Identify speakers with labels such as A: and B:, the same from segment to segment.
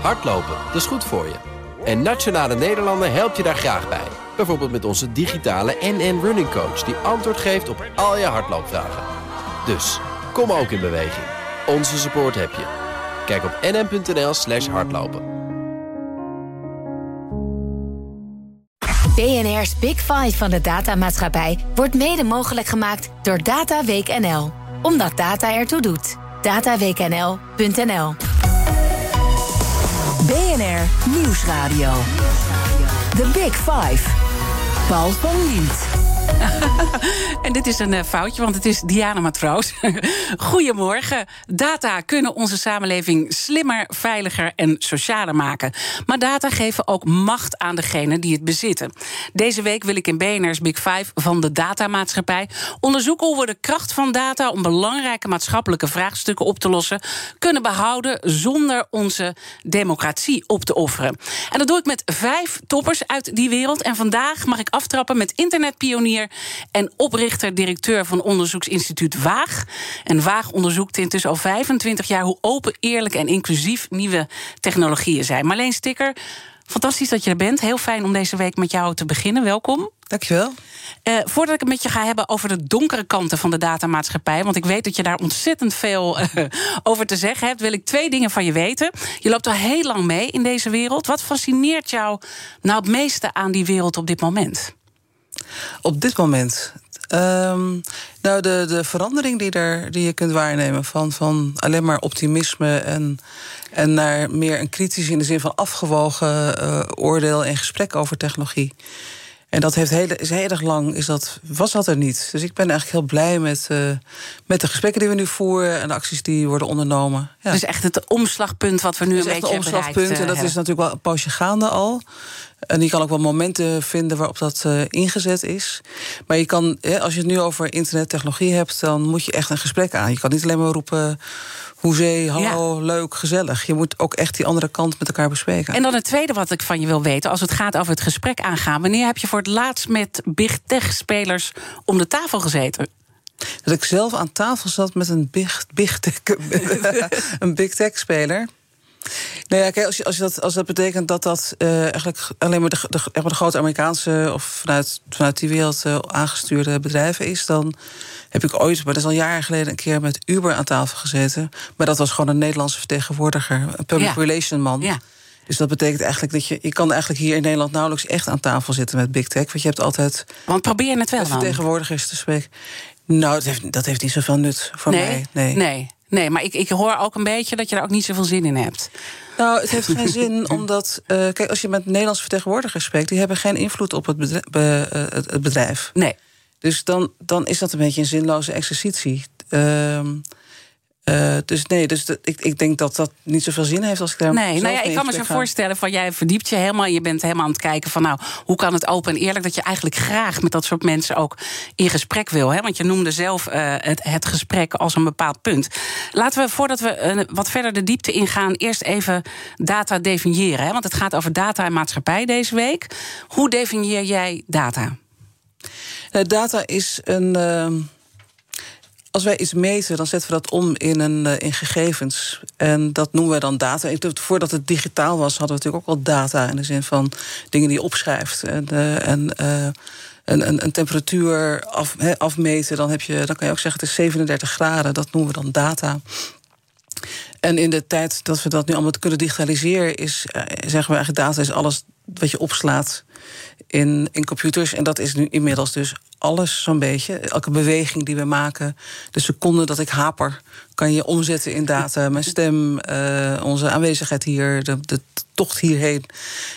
A: Hardlopen, dat is goed voor je. En Nationale Nederlanden helpt je daar graag bij. Bijvoorbeeld met onze digitale NN Running Coach... die antwoord geeft op al je hardloopvragen. Dus, kom ook in beweging. Onze support heb je. Kijk op nn.nl slash hardlopen.
B: BNR's Big Five van de datamaatschappij... wordt mede mogelijk gemaakt door Data Week NL. Omdat data ertoe doet. dataweeknl.nl
C: BNR Nieuwsradio. The Big Five. Paul van Liemt.
D: en dit is een uh, foutje, want het is Diana Matroos. Goedemorgen. Data kunnen onze samenleving slimmer, veiliger en socialer maken. Maar data geven ook macht aan degenen die het bezitten. Deze week wil ik in BNR's Big Five van de datamaatschappij onderzoeken hoe we de kracht van data om belangrijke maatschappelijke vraagstukken op te lossen kunnen behouden zonder onze democratie op te offeren. En dat doe ik met vijf toppers uit die wereld. En vandaag mag ik aftrappen met internetpionier en oprichter-directeur van onderzoeksinstituut Waag. En Waag onderzoekt intussen al 25 jaar hoe open, eerlijk en inclusief nieuwe technologieën zijn. Marleen Sticker, fantastisch dat je er bent. Heel fijn om deze week met jou te beginnen. Welkom.
E: Dankjewel.
D: Uh, voordat ik het met je ga hebben over de donkere kanten van de datamaatschappij, want ik weet dat je daar ontzettend veel uh, over te zeggen hebt, wil ik twee dingen van je weten. Je loopt al heel lang mee in deze wereld. Wat fascineert jou nou het meeste aan die wereld op dit moment?
E: Op dit moment. Um, nou, de, de verandering die, er, die je kunt waarnemen van, van alleen maar optimisme en, en naar meer een kritisch in de zin van afgewogen uh, oordeel en gesprek over technologie. En dat heeft heel, is heel erg lang, is dat, was dat er niet. Dus ik ben eigenlijk heel blij met, uh, met de gesprekken die we nu voeren en de acties die worden ondernomen.
D: Ja. Dus echt het omslagpunt wat we nu een beetje hebben. Het
E: omslagpunt en dat is natuurlijk wel een poosje gaande al. En je kan ook wel momenten vinden waarop dat uh, ingezet is. Maar je kan, als je het nu over internettechnologie hebt, dan moet je echt een gesprek aan. Je kan niet alleen maar roepen. Hoezee, hallo, leuk, gezellig. Je moet ook echt die andere kant met elkaar bespreken.
D: En dan het tweede wat ik van je wil weten, als het gaat over het gesprek aangaan. Wanneer heb je voor het laatst met big tech-spelers om de tafel gezeten?
E: Dat ik zelf aan tafel zat met een big, big tech, een big tech-speler. Nou ja, kijk, als, je, als, je dat, als dat betekent dat dat uh, eigenlijk alleen maar de, de, de, grote Amerikaanse of vanuit, vanuit die wereld uh, aangestuurde bedrijven is, dan heb ik ooit, maar dat is al jaren geleden, een keer met Uber aan tafel gezeten. Maar dat was gewoon een Nederlandse vertegenwoordiger, een public ja. relation man. Ja. Dus dat betekent eigenlijk dat je. Je kan eigenlijk hier in Nederland nauwelijks echt aan tafel zitten met Big Tech. Want je hebt altijd.
D: Want probeer het wel.
E: Vertegenwoordigers te spreken. Nou, dat heeft, dat heeft niet zoveel nut voor
D: nee?
E: mij.
D: Nee. nee. Nee, maar ik, ik hoor ook een beetje dat je daar ook niet zoveel zin in hebt.
E: Nou, het heeft geen zin, omdat... Uh, kijk, als je met Nederlandse vertegenwoordigers spreekt... die hebben geen invloed op het bedrijf. Be, uh, het bedrijf.
D: Nee.
E: Dus dan, dan is dat een beetje een zinloze exercitie. Uh, uh, dus nee, dus de, ik, ik denk dat dat niet zoveel zin heeft als ik daar.
D: Nee, nou ja, ik kan me zo voorstellen van jij verdiept je helemaal. Je bent helemaal aan het kijken van nou, hoe kan het open en eerlijk dat je eigenlijk graag met dat soort mensen ook in gesprek wil. Hè? Want je noemde zelf uh, het, het gesprek als een bepaald punt. Laten we voordat we uh, wat verder de diepte ingaan, eerst even data definiëren. Hè? Want het gaat over data en maatschappij deze week. Hoe definieer jij data?
E: data is een ehm, als wij iets meten, dan zetten we dat om in, een, uh, in gegevens. En dat noemen we dan data. Voordat het digitaal was, hadden we natuurlijk ook al data... in de zin van dingen die je opschrijft. En, en uh, een, een, temperatuur af, afmeten, dan, heb je, dan kan je ook zeggen... het is 37 graden, dat noemen we dan data. En in de tijd dat we dat nu allemaal kunnen digitaliseren... is, zeggen we eigenlijk, data is alles wat je opslaat in, in computers. En dat is nu inmiddels dus alles zo'n beetje. Elke beweging die we maken, de seconde dat ik haper, kan je omzetten in data. Mijn stem, uh, onze aanwezigheid hier, de, tocht hierheen.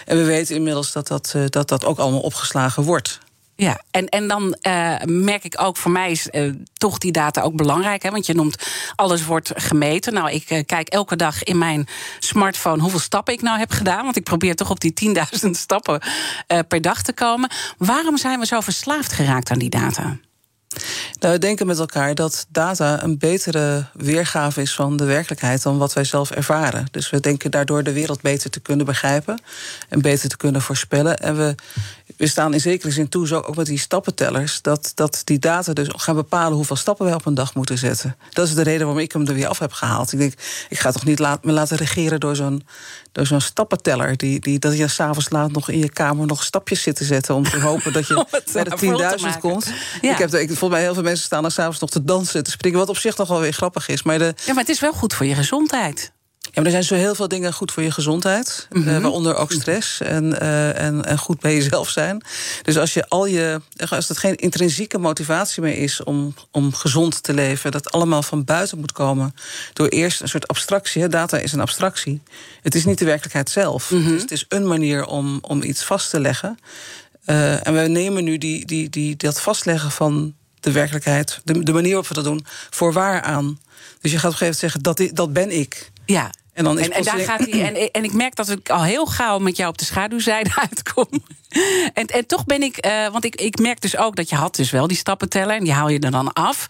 E: En we weten inmiddels dat dat, uh, dat, dat ook allemaal opgeslagen wordt.
D: Ja, en, en dan uh, merk ik ook, voor mij is uh, toch die data ook belangrijk. Hè, want je noemt, alles wordt gemeten. Nou, ik uh, kijk elke dag in mijn smartphone hoeveel stappen ik nou heb gedaan. Want ik probeer toch op die 10.000 stappen per dag te komen. Waarom zijn we zo verslaafd geraakt aan die data?
E: Nou, we denken met elkaar dat data een betere weergave is van de werkelijkheid dan wat wij zelf ervaren. Dus we denken daardoor de wereld beter te kunnen begrijpen en beter te kunnen voorspellen. En we, we staan in zekere zin toe, zo ook met die stappentellers, dat, dat die data dus gaan bepalen hoeveel stappen wij op een dag moeten zetten. Dat is de reden waarom ik hem er weer af heb gehaald. Ik denk, ik ga toch niet laat, me laten regeren door zo'n zo'n stappenteller. Die, die, dat je s'avonds laat nog in je kamer nog stapjes zit te zetten. Om te hopen dat je bij de 10.000 komt. Ik heb ik, volgens mij heel veel mensen staan er s'avonds nog te dansen, te springen. Wat op zich nog wel weer grappig is. Maar de,
D: ja, maar het is wel goed voor je gezondheid.
E: Ja, maar er zijn zo heel veel dingen goed voor je gezondheid. Mm waaronder ook stress en, uh, en, en goed bij jezelf zijn. Dus als je al je. Als het geen intrinsieke motivatie meer is om, om gezond te leven, dat allemaal van buiten moet komen. Door eerst een soort abstractie. Hè, data is een abstractie. Het is niet de werkelijkheid zelf. Mm dus het is een manier om, om iets vast te leggen. Uh, en we nemen nu die, die, die, dat vastleggen van de werkelijkheid, de, de manier waarop we dat doen, voor waar aan. Dus je gaat op een gegeven moment zeggen: dat, dat ben ik.
D: Ja. En, dan is en, en daar gaat hij. En, en ik merk dat ik al heel gauw met jou op de schaduwzijde uitkom. En, en toch ben ik. Uh, want ik, ik merk dus ook dat je had dus wel die stappen tellen. En die haal je er dan af.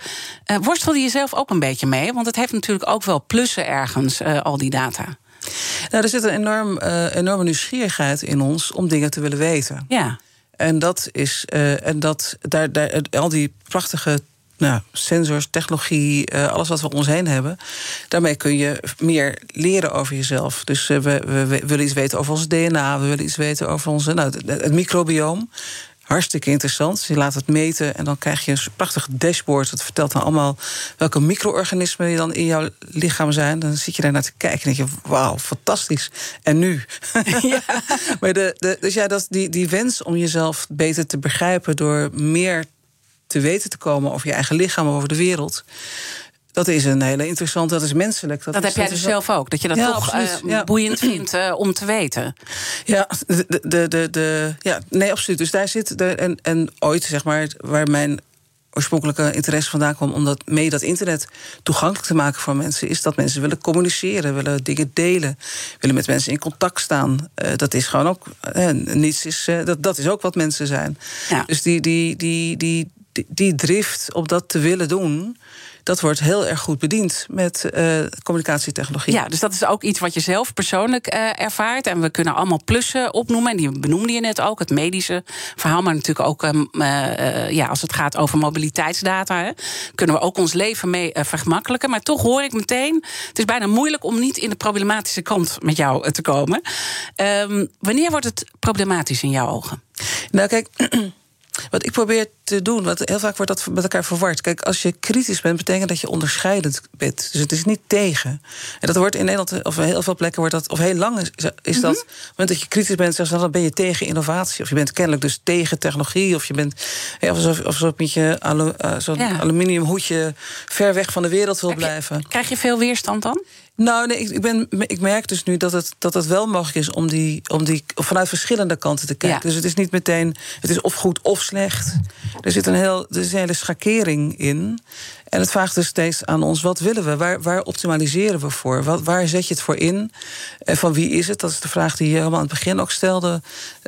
D: Uh, worstelde je zelf ook een beetje mee? Want het heeft natuurlijk ook wel plussen ergens, uh, al die data.
E: Nou, er zit een enorm, enorme nieuwsgierigheid in ons om dingen te willen weten.
D: Ja.
E: En dat is. en dat, daar, daar, al die prachtige nou, sensors, technologie, uh, alles wat we om ons heen hebben. Daarmee kun je meer leren over jezelf. Dus uh, we, we, we, willen iets weten over ons DNA, we willen iets weten over onze, nou, het, het microbioom. Hartstikke interessant. Je laat het meten en dan krijg je een prachtig dashboard. Dat vertelt dan allemaal welke micro-organismen dan in jouw lichaam zijn. Dan zit je daar naar te kijken en denk je: wauw, fantastisch. En nu? Ja. maar de, de, dus ja, dat, die, die wens om jezelf beter te begrijpen door meer te weten te komen over je eigen lichaam, over de wereld. Dat is een hele interessante, dat is menselijk.
D: Dat, heb jij dus zelf ook, dat je dat toch uh, boeiend vindt uh, om te weten.
E: Ja, de, de, de, de, ja, nee, absoluut. Dus daar zit, de, en, en ooit, zeg maar, waar mijn oorspronkelijke interesse vandaan kwam om dat mee dat internet toegankelijk te maken voor mensen, is dat mensen willen communiceren, willen dingen delen, willen met mensen in contact staan. Uh, dat is gewoon ook uh, niets is dat, dat is ook wat mensen zijn. Ja. Dus die, die, die, die, die, drift om dat te willen doen dat wordt heel erg goed bediend met uh, communicatietechnologie.
D: Ja, dus dat is ook iets wat je zelf persoonlijk uh, ervaart. En we kunnen allemaal plussen opnoemen. En die benoemde je net ook, het medische verhaal. Maar natuurlijk ook uh, ja, als het gaat over mobiliteitsdata. Hè, kunnen we ook ons leven mee vergemakkelijken. Maar toch hoor ik meteen, het is bijna moeilijk om niet in de problematische kant met jou te komen. Um, wanneer wordt het problematisch in jouw ogen?
E: Nou, kijk. Wat ik probeer te doen, want heel vaak wordt dat met elkaar verward. Kijk, als je kritisch bent, betekent dat je onderscheidend bent. Dus het is niet tegen. En dat wordt in Nederland, of heel veel plekken wordt dat, of heel lang is, is dat. Op het moment dat je kritisch bent, zeggen ze, dan ben je tegen innovatie. Of je bent kennelijk dus tegen technologie. Of je bent ja, of, of zo met je alu, uh, zo'n ja. aluminium hoedje ver weg van de wereld wil blijven.
D: krijg je veel weerstand dan?
E: Nou, nee, ik, ik, ben, ik merk dus nu dat het, dat het wel mogelijk is om die, om die vanuit verschillende kanten te kijken. Dus het is niet meteen, het is of goed of slecht. Er zit een, heel, er is een hele schakering in. En het vraagt dus steeds aan ons: wat willen we? Waar, waar optimaliseren we voor? Wat, waar zet je het voor in? En van wie is het? Dat is de vraag die je helemaal aan het begin ook stelde.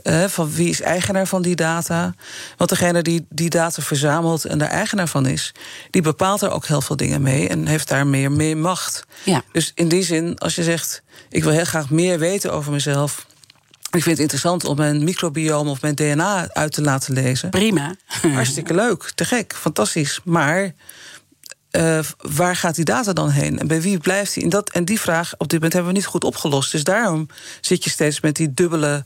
E: Eh, van wie is eigenaar van die data? Want degene die die data verzamelt en de eigenaar van is, die bepaalt er ook heel veel dingen mee en heeft daar meer, meer macht. Ja. Dus in die zin, als je zegt: ik wil heel graag meer weten over mezelf. Ik vind het interessant om mijn microbiome of mijn DNA uit te laten lezen.
D: Prima.
E: Hartstikke leuk, te gek, fantastisch. Maar uh, waar gaat die data dan heen? En bij wie blijft die? En, dat, en die vraag op dit moment hebben we niet goed opgelost. Dus daarom zit je steeds met die dubbele,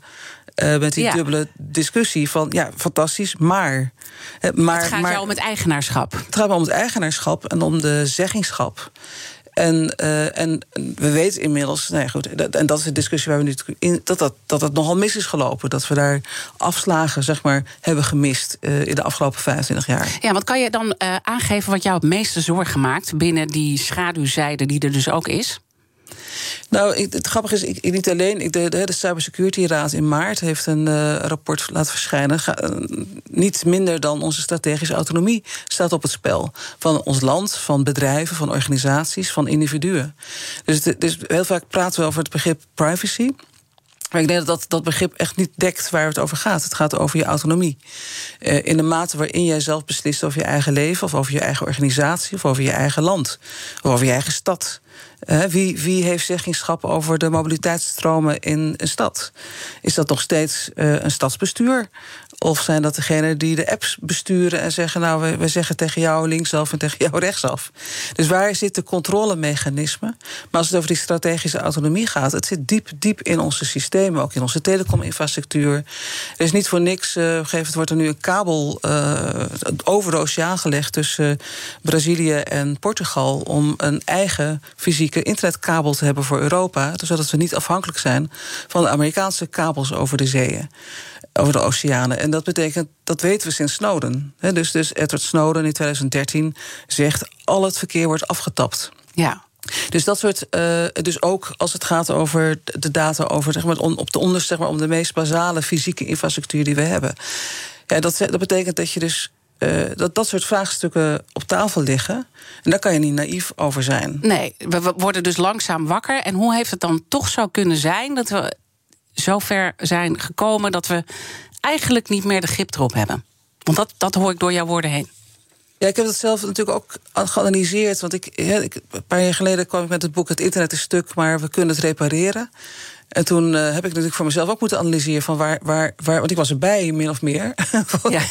E: uh, met die ja. dubbele discussie van ja, fantastisch, maar.
D: Uh, maar het gaat maar, jou om het eigenaarschap.
E: Het gaat om het eigenaarschap en om de zeggingschap. En, uh, en we weten inmiddels, nee, goed, dat, en dat is de discussie waar we nu in, dat, dat, dat het nogal mis is gelopen. Dat we daar afslagen zeg maar, hebben gemist uh, in de afgelopen 25 jaar.
D: Ja, wat kan je dan uh, aangeven wat jou het meeste zorgen maakt binnen die schaduwzijde die er dus ook is?
E: Nou, het grappige is, ik, niet alleen. De, de Cybersecurity Raad in maart heeft een uh, rapport laten verschijnen. Ga, uh, niet minder dan onze strategische autonomie staat op het spel. Van ons land, van bedrijven, van organisaties, van individuen. Dus, dus heel vaak praten we over het begrip privacy. Maar ik denk dat, dat begrip echt niet dekt waar het over gaat. Het gaat over je autonomie. Uh, in de mate waarin jij zelf beslist over je eigen leven, of over je eigen organisatie, of over je eigen land, of over je eigen stad. Wie, wie heeft zeggingschap over de mobiliteitsstromen in een stad? Is dat nog steeds een stadsbestuur? Of zijn dat degenen die de apps besturen en zeggen: Nou, we, we zeggen tegen jou linksaf en tegen jou rechtsaf. Dus waar zit de controlemechanisme? Maar als het over die strategische autonomie gaat, het zit diep, diep in onze systemen, ook in onze telecominfrastructuur. Er is niet voor niks, uh, gegeven, wordt er nu een kabel uh, over de oceaan gelegd tussen Brazilië en Portugal om een eigen fysieke internetkabel te hebben voor Europa, zodat we niet afhankelijk zijn van de Amerikaanse kabels over de zeeën over de oceanen. En dat betekent, dat weten we sinds Snowden. dus, dus Edward Snowden in 2013 zegt... al het verkeer wordt afgetapt.
D: Ja.
E: Dus dat soort. Uh, dus ook als het gaat over de data over zeg maar, op de onder, zeg maar, om de meest basale fysieke infrastructuur die we hebben. Ja, dat, dat betekent dat je dus. Uh, dat dat soort vraagstukken op tafel liggen. En daar kan je niet naïef over zijn.
D: Nee, we worden dus langzaam wakker. En hoe heeft het dan toch zo kunnen zijn dat we zover zijn gekomen dat we eigenlijk niet meer de grip erop hebben. Want dat, dat hoor ik door jouw woorden heen.
E: Ja, ik heb dat zelf natuurlijk ook geanalyseerd. Want ik, ik, een paar jaar geleden kwam ik met het boek Het internet is stuk, maar we kunnen het repareren. En toen uh, heb ik natuurlijk voor mezelf ook moeten analyseren van waar, waar, waar want ik was erbij, min of meer. Ja.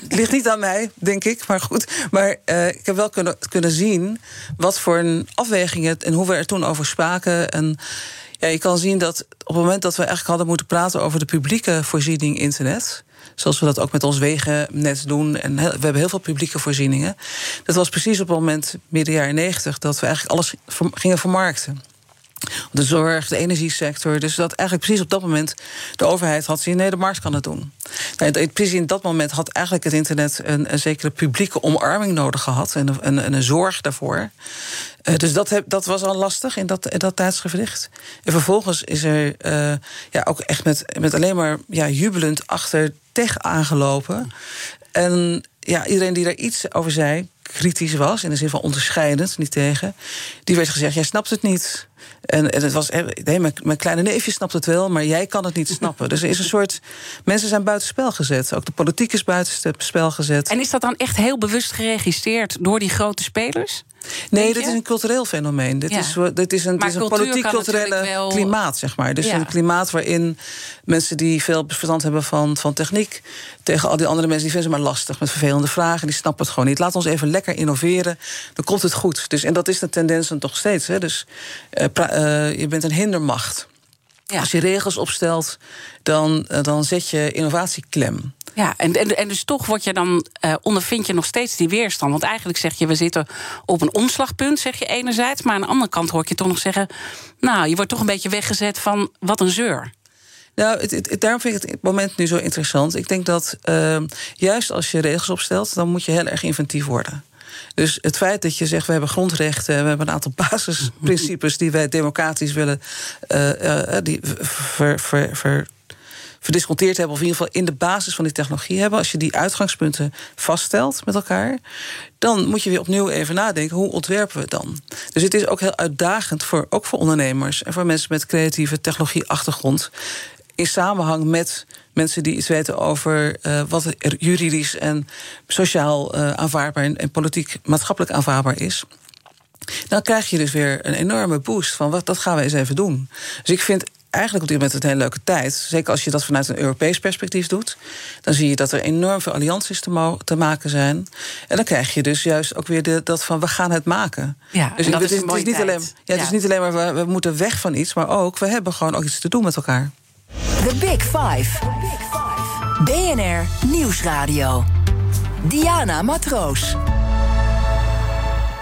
E: het ligt niet aan mij, denk ik, maar goed. Maar uh, ik heb wel kunnen, kunnen zien wat voor een afweging het en hoe we er toen over spraken. En ja, je kan zien dat op het moment dat we eigenlijk hadden moeten praten over de publieke voorziening internet. Zoals we dat ook met ons wegennet doen. En we hebben heel veel publieke voorzieningen. Dat was precies op het moment, midden jaren negentig, dat we eigenlijk alles gingen vermarkten de zorg, de energiesector. Dus dat eigenlijk precies op dat moment de overheid had zien... nee, de markt kan het doen. Precies in dat moment had eigenlijk het internet... een, een zekere publieke omarming nodig gehad... en een, een, zorg daarvoor. Uh, dus dat, dat was al lastig in dat, dat tijdsgevricht. En vervolgens is er uh, ja, ook echt met, met alleen maar ja, jubelend achter tech aangelopen. En ja, iedereen die daar iets over zei, kritisch was, in de zin van onderscheidend, niet tegen, die werd gezegd: jij snapt het niet. En, en het was, nee, mijn, mijn, kleine neefje snapt het wel, maar jij kan het niet snappen. Dus er is een soort. Mensen zijn buitenspel gezet. Ook de politiek is buitenspel gezet.
D: En is dat dan echt heel bewust geregisseerd door die grote spelers?
E: Nee, dit is een cultureel fenomeen. Dit, is, dit is een, een politiek-culturele klimaat, zeg maar. Dus een klimaat waarin mensen die veel verstand hebben van, van techniek... tegen al die andere mensen, die vinden ze maar lastig met vervelende vragen. Die snappen het gewoon niet. Laat ons even lekker innoveren, dan komt het goed. Dus, en dat is de tendens dan toch steeds. Hè. Dus uh, uh, je bent een hindermacht. Ja. Als je regels opstelt, dan, uh, dan zet je innovatie klem.
D: Ja, en, en, en dus toch word je dan, uh, ondervind je nog steeds die weerstand. Want eigenlijk zeg je, we zitten op een omslagpunt, zeg je enerzijds. Maar aan de andere kant hoor ik je toch nog zeggen... nou, je wordt toch een beetje weggezet van wat een zeur.
E: Nou, het, het, daarom vind ik het, het moment nu zo interessant. Ik denk dat uh, juist als je regels opstelt, dan moet je heel erg inventief worden. Dus het feit dat je zegt, we hebben grondrechten... we hebben een aantal basisprincipes die wij democratisch willen... Uh, die ver, ver, ver, verdisconteerd hebben, of in ieder geval in de basis van die technologie hebben, als je die uitgangspunten vaststelt met elkaar, dan moet je weer opnieuw even nadenken, hoe ontwerpen we het dan? Dus het is ook heel uitdagend, voor, ook voor ondernemers en voor mensen met creatieve technologieachtergrond, in samenhang met mensen die iets weten over uh, wat juridisch en sociaal uh, aanvaardbaar en, en politiek maatschappelijk aanvaardbaar is. Dan krijg je dus weer een enorme boost van wat dat gaan we eens even doen. Dus ik vind eigenlijk op dit moment een hele leuke tijd. Zeker als je dat vanuit een Europees perspectief doet. Dan zie je dat er enorm veel allianties te, te maken zijn. En dan krijg je dus juist ook weer de, dat van we gaan het maken.
D: Ja, dus dat
E: is,
D: het, is,
E: niet alleen, ja, het is niet alleen maar we, we moeten weg van iets, maar ook we hebben gewoon ook iets te doen met elkaar.
C: The Big Five. BNR Nieuwsradio. Diana Matroos.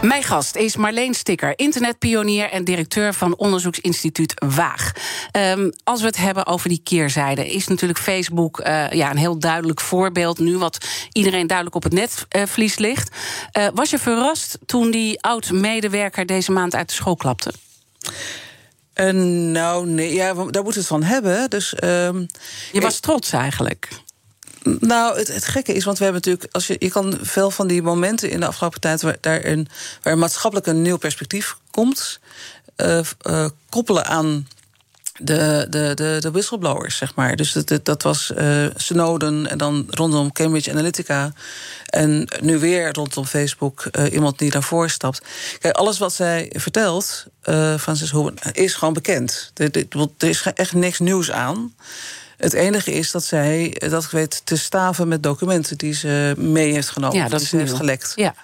D: Mijn gast is Marleen Stikker, internetpionier en directeur van onderzoeksinstituut Waag. Um, als we het hebben over die keerzijde, is natuurlijk Facebook uh, ja, een heel duidelijk voorbeeld nu, wat iedereen duidelijk op het netvlies ligt. Uh, was je verrast toen die oud-medewerker deze maand uit de school klapte?
E: Uh, nou, nee, ja, daar moet het van hebben. Dus, um,
D: je was trots eigenlijk.
E: Nou, het, het, gekke is, want we hebben natuurlijk, als je, je kan veel van die momenten in de afgelopen tijd waar, daar een, waar maatschappelijk een nieuw perspectief komt, uh, uh, koppelen aan de, de, de, de whistleblowers, zeg maar. Dus dat, dat was uh, Snowden en dan rondom Cambridge Analytica. En nu weer rondom Facebook uh, iemand die daarvoor stapt. Kijk, alles wat zij vertelt, uh, Francis Hoeven, is gewoon bekend. Er, er is echt niks nieuws aan. Het enige is dat zij, dat weet, te staven met documenten die ze mee heeft genomen.
D: Ja, dat
E: die
D: is
E: ze heeft gelekt.
D: Ja.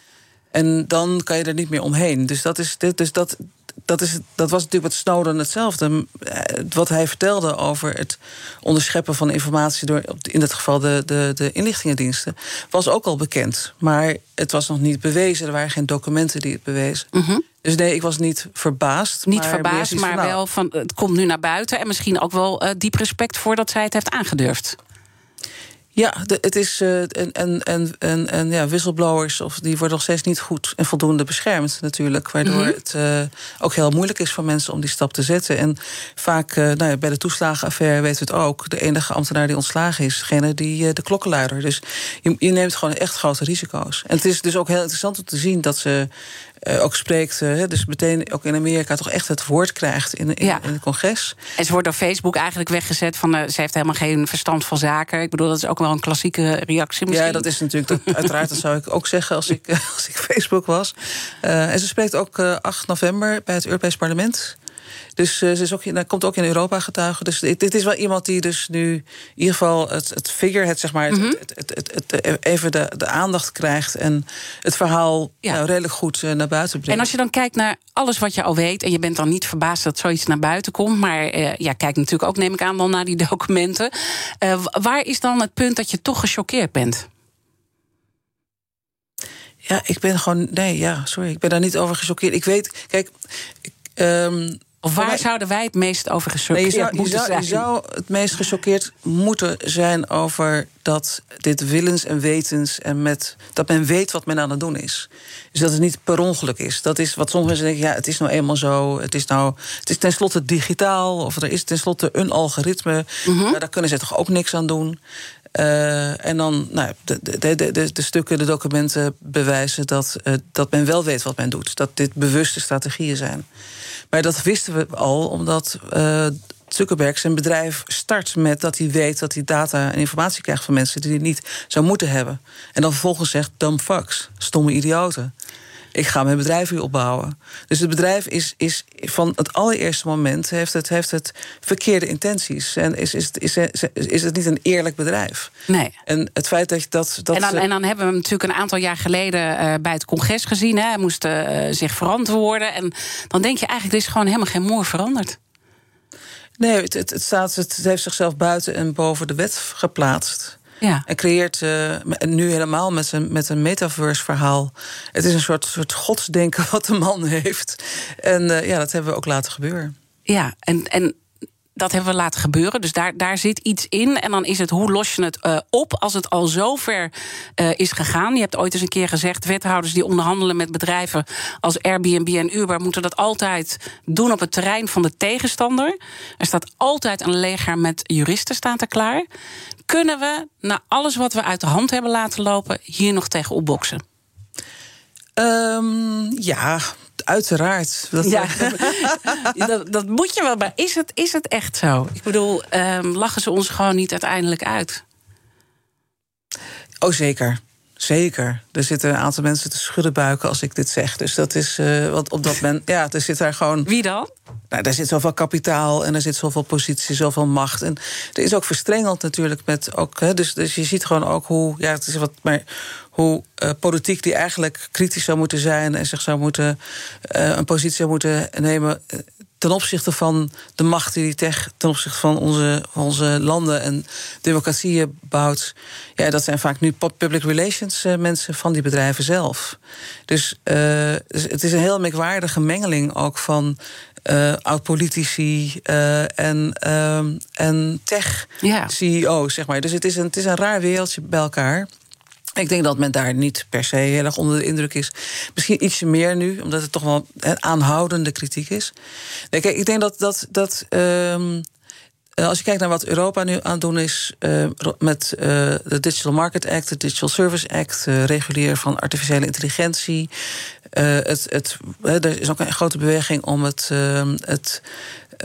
E: En dan kan je er niet meer omheen. Dus dat is dit. Dus dat, dat, is, dat was natuurlijk met Snowden hetzelfde. Eh, Wat hij vertelde over het onderscheppen van informatie door, in dit geval de, de, de inlichtingendiensten, was ook al bekend. Maar het was nog niet bewezen. Er waren geen documenten die het bewezen. Dus nee, ik was niet verbaasd.
D: Mhm. Niet
E: maar
D: verbaasd, maar
E: van, nou,
D: wel van het komt nu naar buiten. En misschien ook wel eh, diep respect voor dat zij het heeft aangedurfd.
E: Ja, de, het is. eh, en, en, en, en, en ja, whistleblowers of, die worden nog steeds niet goed en voldoende beschermd, natuurlijk. Waardoor
D: Mhm.
E: het eh, ook heel moeilijk is voor mensen om die stap te zetten. En vaak, eh, nou ja, bij de toeslagenaffaire weten we het ook. De enige ambtenaar die ontslagen is, degene die de klokkenluider. Dus je, je neemt gewoon echt grote risico's. En het is dus ook heel interessant om te zien dat ze. Eh, ook spreekt, eh, dus meteen ook in Amerika toch echt het woord krijgt in, in,
D: Ja.
E: in het congres.
D: En ze wordt door Facebook eigenlijk weggezet van eh, ze heeft helemaal geen verstand van zaken. Ik bedoel, dat is ook wel een klassieke reactie misschien.
E: Ja, dat is natuurlijk, dat, uiteraard, dat zou ik ook zeggen als ik, als ik Facebook was. En ze spreekt ook eh, 8 november bij het Europees Parlement. Dus eh, ze is ook, in- komt ook in Europa getuigen. Dus dit, dit is wel iemand die dus nu in ieder geval het, het figure, het, zeg maar, het,
D: Mhm.
E: het, even de, de aandacht krijgt en het verhaal
D: Ja.
E: nou, redelijk goed eh, naar buiten brengt.
D: En als je dan kijkt naar alles wat je al weet... en je bent dan niet verbaasd dat zoiets naar buiten komt... maar eh, ja, kijk natuurlijk ook, neem ik aan, dan naar die documenten. Eh, waar is dan het punt dat je toch gechoqueerd bent?
E: Ja, ik ben gewoon. Nee, ja, sorry. Ik ben daar niet over gechoqueerd. Ik weet, kijk. ik, ehm,
D: Of waar zouden wij het meest over
E: Nee,
D: gechoqueerd
E: je, zou, je,
D: moeten
E: zou,
D: zijn?
E: je zou het meest gechoqueerd moeten zijn over dat dit willens en wetens en met dat men weet wat men aan het doen is. Dus dat het niet per ongeluk is. Dat is wat sommige mensen denken, ja, het is nou eenmaal zo. Het is nou, het is tenslotte digitaal of er is tenslotte een algoritme. Maar daar kunnen ze toch ook niks aan doen. Eh, en dan nou, de, de, de, de, stukken, de documenten bewijzen dat, eh, dat men wel weet wat men doet. Dat dit bewuste strategieën zijn. Maar dat wisten we al, omdat eh, Zuckerberg zijn bedrijf start met dat hij weet dat hij data en informatie krijgt van mensen die hij niet zou moeten hebben. En dan vervolgens zegt: dumb fucks, stomme idioten. Ik ga mijn bedrijf weer opbouwen. Dus het bedrijf is, is van het allereerste moment heeft het, heeft het verkeerde intenties. En is, is, is, is, is het niet een eerlijk bedrijf.
D: Nee.
E: En het feit dat dat. dat
D: en, dan, en dan hebben we hem natuurlijk een aantal jaar geleden eh, bij het congres gezien. Hè. Hij moest eh, zich verantwoorden. En dan denk je eigenlijk, er is gewoon helemaal geen moer veranderd.
E: Nee, het, het, het, staat, het heeft zichzelf buiten en boven de wet geplaatst.
D: Ja.
E: En creëert eh, nu helemaal met een, met een metaverse verhaal. Het is een soort, soort godsdenken wat de man heeft. En eh, ja, dat hebben we ook laten gebeuren.
D: Ja, en, en dat hebben we laten gebeuren. Dus daar, daar zit iets in. En dan is het hoe los je het eh, op als het al zo ver eh, is gegaan. Je hebt ooit eens een keer gezegd: wethouders die onderhandelen met bedrijven als Airbnb en Uber moeten dat altijd doen op het terrein van de tegenstander. Er staat altijd een leger met juristen staat er klaar. Kunnen we, na alles wat we uit de hand hebben laten lopen, hier nog tegen opboksen?
E: Ehm, ja, uiteraard. Dat,
D: Ja, dat, dat moet je wel. Maar is het, is het echt zo? Ik bedoel, ehm, lachen ze ons gewoon niet uiteindelijk uit?
E: Oh, zeker. Zeker. Er zitten een aantal mensen te schudden buiken als ik dit zeg. Dus dat is. eh want op dat moment. Ja, er zit daar gewoon.
D: Wie dan?
E: Nou, daar zit zoveel kapitaal en er zit zoveel positie, zoveel macht. En er is ook verstrengeld natuurlijk met ook. Hè, dus, dus je ziet gewoon ook hoe. Ja, het is wat. Maar hoe eh, politiek die eigenlijk kritisch zou moeten zijn en zich zou moeten. eh, een positie zou moeten nemen. eh, ten opzichte van de macht die teg- ten opzichte van onze, van onze landen en democratieën bouwt. Ja, dat zijn vaak nu pu- public relations mensen van die bedrijven zelf. Dus, dus het is een heel merkwaardige mengeling ook van oud-politici en, ehm, en tech-CEO's, zeg maar. Dus het is, een, het is een raar wereldje bij elkaar. Ik denk dat men daar niet per se heel erg onder de indruk is. Misschien ietsje meer nu, omdat het toch wel een aanhoudende kritiek is. Nee, kijk, ik denk dat. dat, dat ehm, eh, als je kijkt naar wat Europa nu aan het doen is eh, met eh, de Digital Market Act, de Digital Service Act, uh, reguleren van artificiële intelligentie. het, het, er is ook een grote beweging om het, ehm, het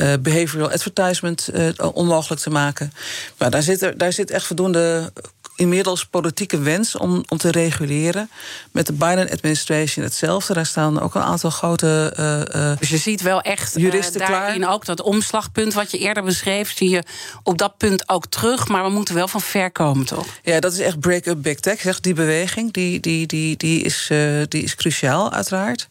E: uh, behavioral advertisement onmogelijk te maken. Maar daar zit, er, daar zit echt voldoende inmiddels politieke wens om, om te reguleren. Met de Biden-administration hetzelfde. Daar staan ook een aantal grote.
D: Uh, dus je ziet wel echt juristen uh, daarin klaar. ook dat omslagpunt wat je eerder beschreef, zie je op dat punt ook terug. Maar we moeten wel van ver komen, toch?
E: Ja, dat is echt break-up big tech. Zeg, die beweging die, die, die, die, is, die is cruciaal, uiteraard.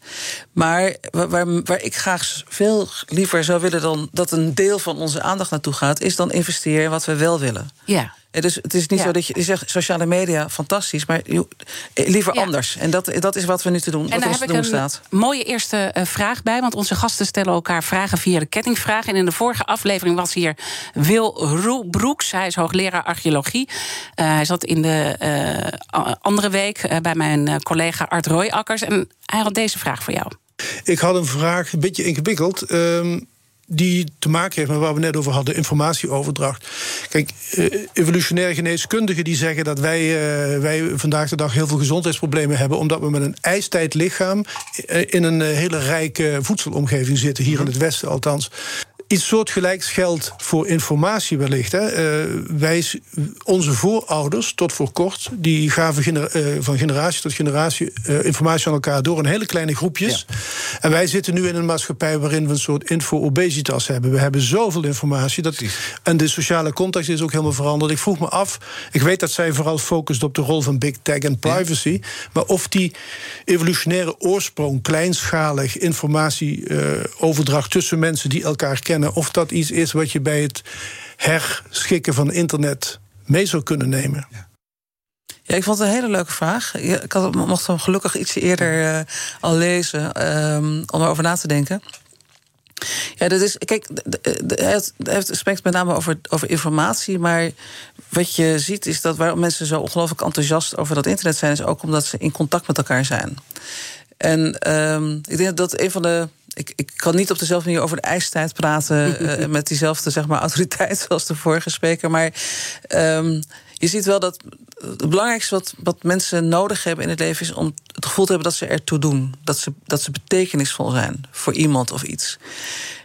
E: Maar waar, waar ik graag veel liever zou willen dan dat een deel van onze aandacht naartoe gaat, is dan investeren in wat we wel willen.
D: Ja.
E: Dus het is niet zo dat je, je zegt sociale media fantastisch, maar je, liever anders. En dat, dat is wat we nu te doen.
D: En daar heb ik een staat. mooie eerste uh, vraag bij, want onze gasten stellen elkaar vragen via de kettingvraag. En in de vorige aflevering was hier Wil Broeks. Hij is hoogleraar archeologie. Uh, hij zat in de uh, andere week bij mijn collega Art Royakkers. En hij had deze vraag voor jou.
F: Ik had een vraag, een beetje ingewikkeld. Uh, die te maken heeft met waar we net over hadden, informatieoverdracht. Kijk, uh, evolutionaire geneeskundigen die zeggen dat wij, uh, wij vandaag de dag heel veel gezondheidsproblemen hebben, omdat we met een ijstijd lichaam in een hele rijke voedselomgeving zitten, hier in het Westen althans. Iets soortgelijks geldt voor informatie wellicht. Hè. Uh, wij, onze voorouders, tot voor kort, die gaven gener, uh, van generatie tot generatie uh, informatie aan elkaar door in hele kleine groepjes. Ja. En wij zitten nu in een maatschappij waarin we een soort info-obesitas hebben. We hebben zoveel informatie. Dat, en de sociale context is ook helemaal veranderd. Ik vroeg me af, ik weet dat zij vooral focust op de rol van big tech en privacy. Ja. Maar of die evolutionaire oorsprong, kleinschalig informatieoverdracht tussen mensen die elkaar kennen of dat iets is wat je bij het herschikken van internet mee zou kunnen nemen. Ja.
E: Ik vond het een hele leuke vraag. Ik had, mocht hem gelukkig iets eerder uh, al lezen um, om erover na te denken. Ja, dat is. Kijk, het spreekt met name over, over informatie. Maar wat je ziet is dat waarom mensen zo ongelooflijk enthousiast over dat internet zijn, is ook omdat ze in contact met elkaar zijn. En um, ik denk dat een van de ik, ik kan niet op dezelfde manier over de ijstijd praten. uh, met diezelfde zeg maar, autoriteit zoals de vorige spreker. Maar um, je ziet wel dat het belangrijkste wat, wat mensen nodig hebben in het leven is om het gevoel te hebben dat ze ertoe doen. Dat ze, dat ze betekenisvol zijn voor iemand of iets.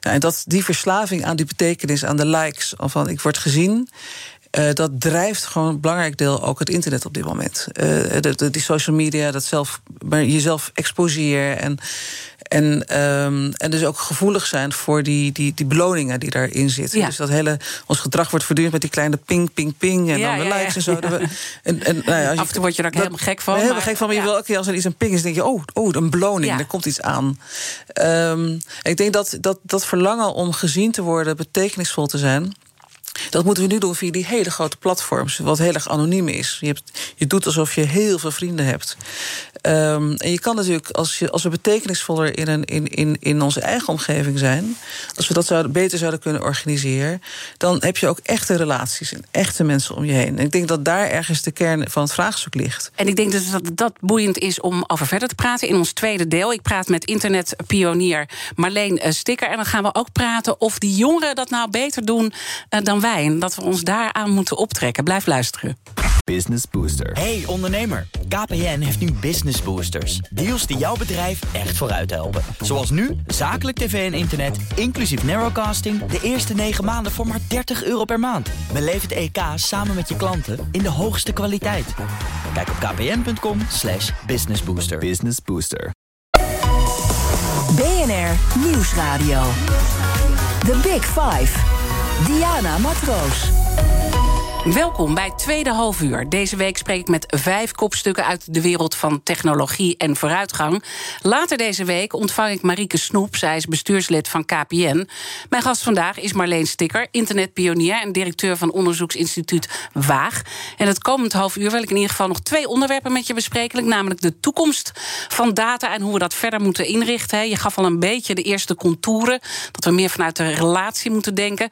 E: Ja, en dat die verslaving aan die betekenis, aan de likes, van ik word gezien. Uh, dat drijft gewoon een belangrijk deel ook het internet op dit moment. Uh, de, de, die social media, dat zelf, maar jezelf exposeren en en, um, en dus ook gevoelig zijn voor die, die, die beloningen die daarin zitten. Ja. Dus dat hele, ons gedrag wordt voortdurend met die kleine ping, ping, ping. En ja, dan de likes en zo.
D: En, en, nou ja, Af en toe word je daar helemaal gek van.
E: Helemaal gek van, maar je wil elke keer als er iets een ping is, denk je, oh, oh een beloning, er komt iets aan. Um, ik denk dat, dat dat verlangen om gezien te worden, betekenisvol te zijn. Dat moeten we nu doen via die hele grote platforms, wat heel erg anoniem is. Je, hebt, je doet alsof je heel veel vrienden hebt. Um, en je kan natuurlijk, als, je, als we betekenisvoller in, een, in, in, in onze eigen omgeving zijn, als we dat beter zouden kunnen organiseren, dan heb je ook echte relaties en echte mensen om je heen. En ik denk dat daar ergens de kern van het vraagstuk ligt.
D: En ik denk dus dat dat boeiend is om over verder te praten in ons tweede deel. Ik praat met internetpionier Marleen eh, Stikker. En dan gaan we ook praten of die jongeren dat nou beter doen uh, dan wij. En dat we ons daaraan moeten optrekken. Blijf luisteren.
G: Business Booster. Hey ondernemer, KPN heeft nu Business Boosters. Deals die jouw bedrijf echt vooruit helpen. Zoals nu, zakelijk tv en internet, inclusief narrowcasting... de eerste 9 maanden voor maar 30 euro per maand. Beleef het EK samen met je klanten in de hoogste kwaliteit. Kijk op kpn.com slash businessbooster. Business Booster.
C: BNR Nieuwsradio. The Big Five. Diana Matroos.
D: Welkom bij Tweede Halfuur. Deze week spreek ik met vijf kopstukken uit de wereld van technologie en vooruitgang. Later deze week ontvang ik Marieke Snoep. Zij is bestuurslid van KPN. Mijn gast vandaag is Marleen Stikker, internetpionier en directeur van onderzoeksinstituut Waag. En het komend half uur wil ik in ieder geval nog twee onderwerpen met je bespreken. Namelijk de toekomst van data en hoe we dat verder moeten inrichten. Je gaf al een beetje de eerste contouren. Dat we meer vanuit de relatie moeten denken.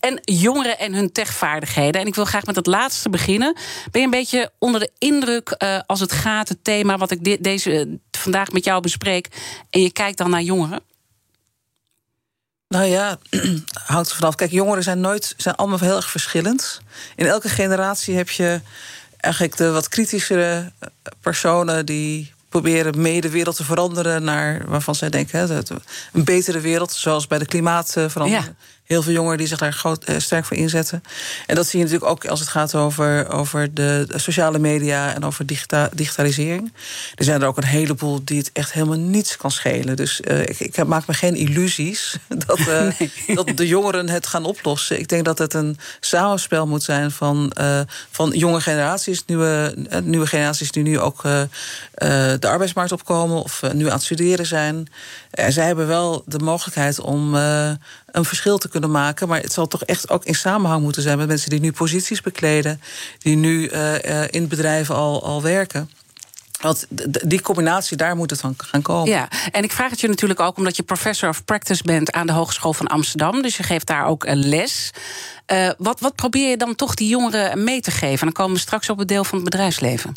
D: En jongeren en hun techvaardigheden. En ik wil graag met het laatste beginnen. Ben je een beetje onder de indruk uh, als het gaat, het thema wat ik de, deze, vandaag met jou bespreek, en je kijkt dan naar jongeren?
E: Nou ja, houdt er vanaf. Kijk, jongeren zijn nooit, zijn allemaal heel erg verschillend. In elke generatie heb je eigenlijk de wat kritischere personen die proberen mee de wereld te veranderen naar waarvan zij denken hè, dat- een betere wereld, zoals bij de klimaatverandering.
D: Ja.
E: Heel veel jongeren die zich daar groot, eh, sterk voor inzetten. En dat zie je natuurlijk ook als het gaat over, over de, sociale media en over digita- digitalisering. Er zijn er ook een heleboel die het echt helemaal niets kan schelen. Dus eh, ik, ik maak me geen illusies dat, eh, dat de jongeren het gaan oplossen. Ik denk dat het een samenspel moet zijn van, van jonge generaties, nieuwe, nieuwe generaties die nu ook de arbeidsmarkt opkomen of nu aan het studeren zijn. En zij hebben wel de mogelijkheid om eh, een verschil te kunnen maken. Maar het zal toch echt ook in samenhang moeten zijn met mensen die nu posities bekleden, die nu eh, eh, in bedrijven al, al werken. Want die combinatie, daar moet het van gaan komen.
D: Ja, en ik vraag het je natuurlijk ook omdat je professor of practice bent aan de Hogeschool van Amsterdam. Dus je geeft daar ook een les. Eh, wat, wat probeer je dan toch die jongeren mee te geven? En dan komen we straks op het deel van het bedrijfsleven.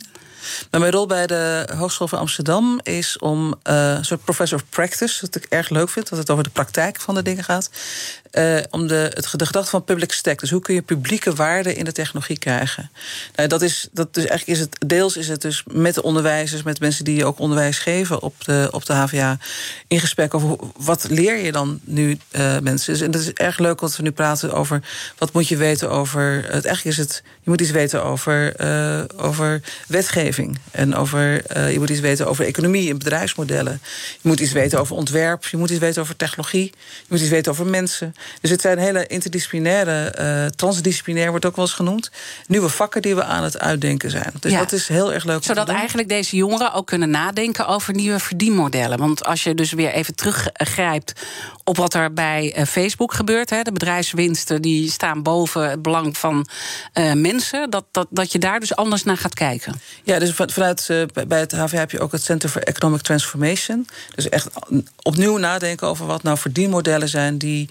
E: Mijn rol bij de Hogeschool van Amsterdam is om eh, een soort professor of practice, wat ik erg leuk vind, dat het over de praktijk van de dingen gaat. Eh, om de, het, gedachte van public stack. Dus hoe kun je publieke waarde in de technologie krijgen? Nou, dat is, dat dus eigenlijk is het, deels is het dus met de onderwijzers, met mensen die ook onderwijs geven op de, op de HVA, in gesprek over wat leer je dan nu eh, mensen. Dus, en dat is erg leuk dat we nu praten over wat moet je weten over. Het, eigenlijk is het, je moet iets weten over, eh, over wetgeving. En over, je moet iets weten over economie en bedrijfsmodellen. Je moet iets weten over ontwerp. Je moet iets weten over technologie. Je moet iets weten over mensen. Dus het zijn hele interdisciplinaire, eh, transdisciplinair wordt ook wel eens genoemd. Nieuwe vakken die we aan het uitdenken zijn. Dus
D: Ja.
E: dat is heel erg leuk.
D: Zodat eigenlijk deze jongeren ook kunnen nadenken over nieuwe verdienmodellen. Want als je dus weer even teruggrijpt op wat er bij eh, Facebook gebeurt. Hè, de bedrijfswinsten die staan boven het belang van eh, mensen. Dat, dat, dat je daar dus anders naar gaat kijken.
E: Ja, dus van- vanuit bij- bij het HVA heb je ook het Center for Economic Transformation. Dus echt opnieuw nadenken over wat nou verdienmodellen zijn die.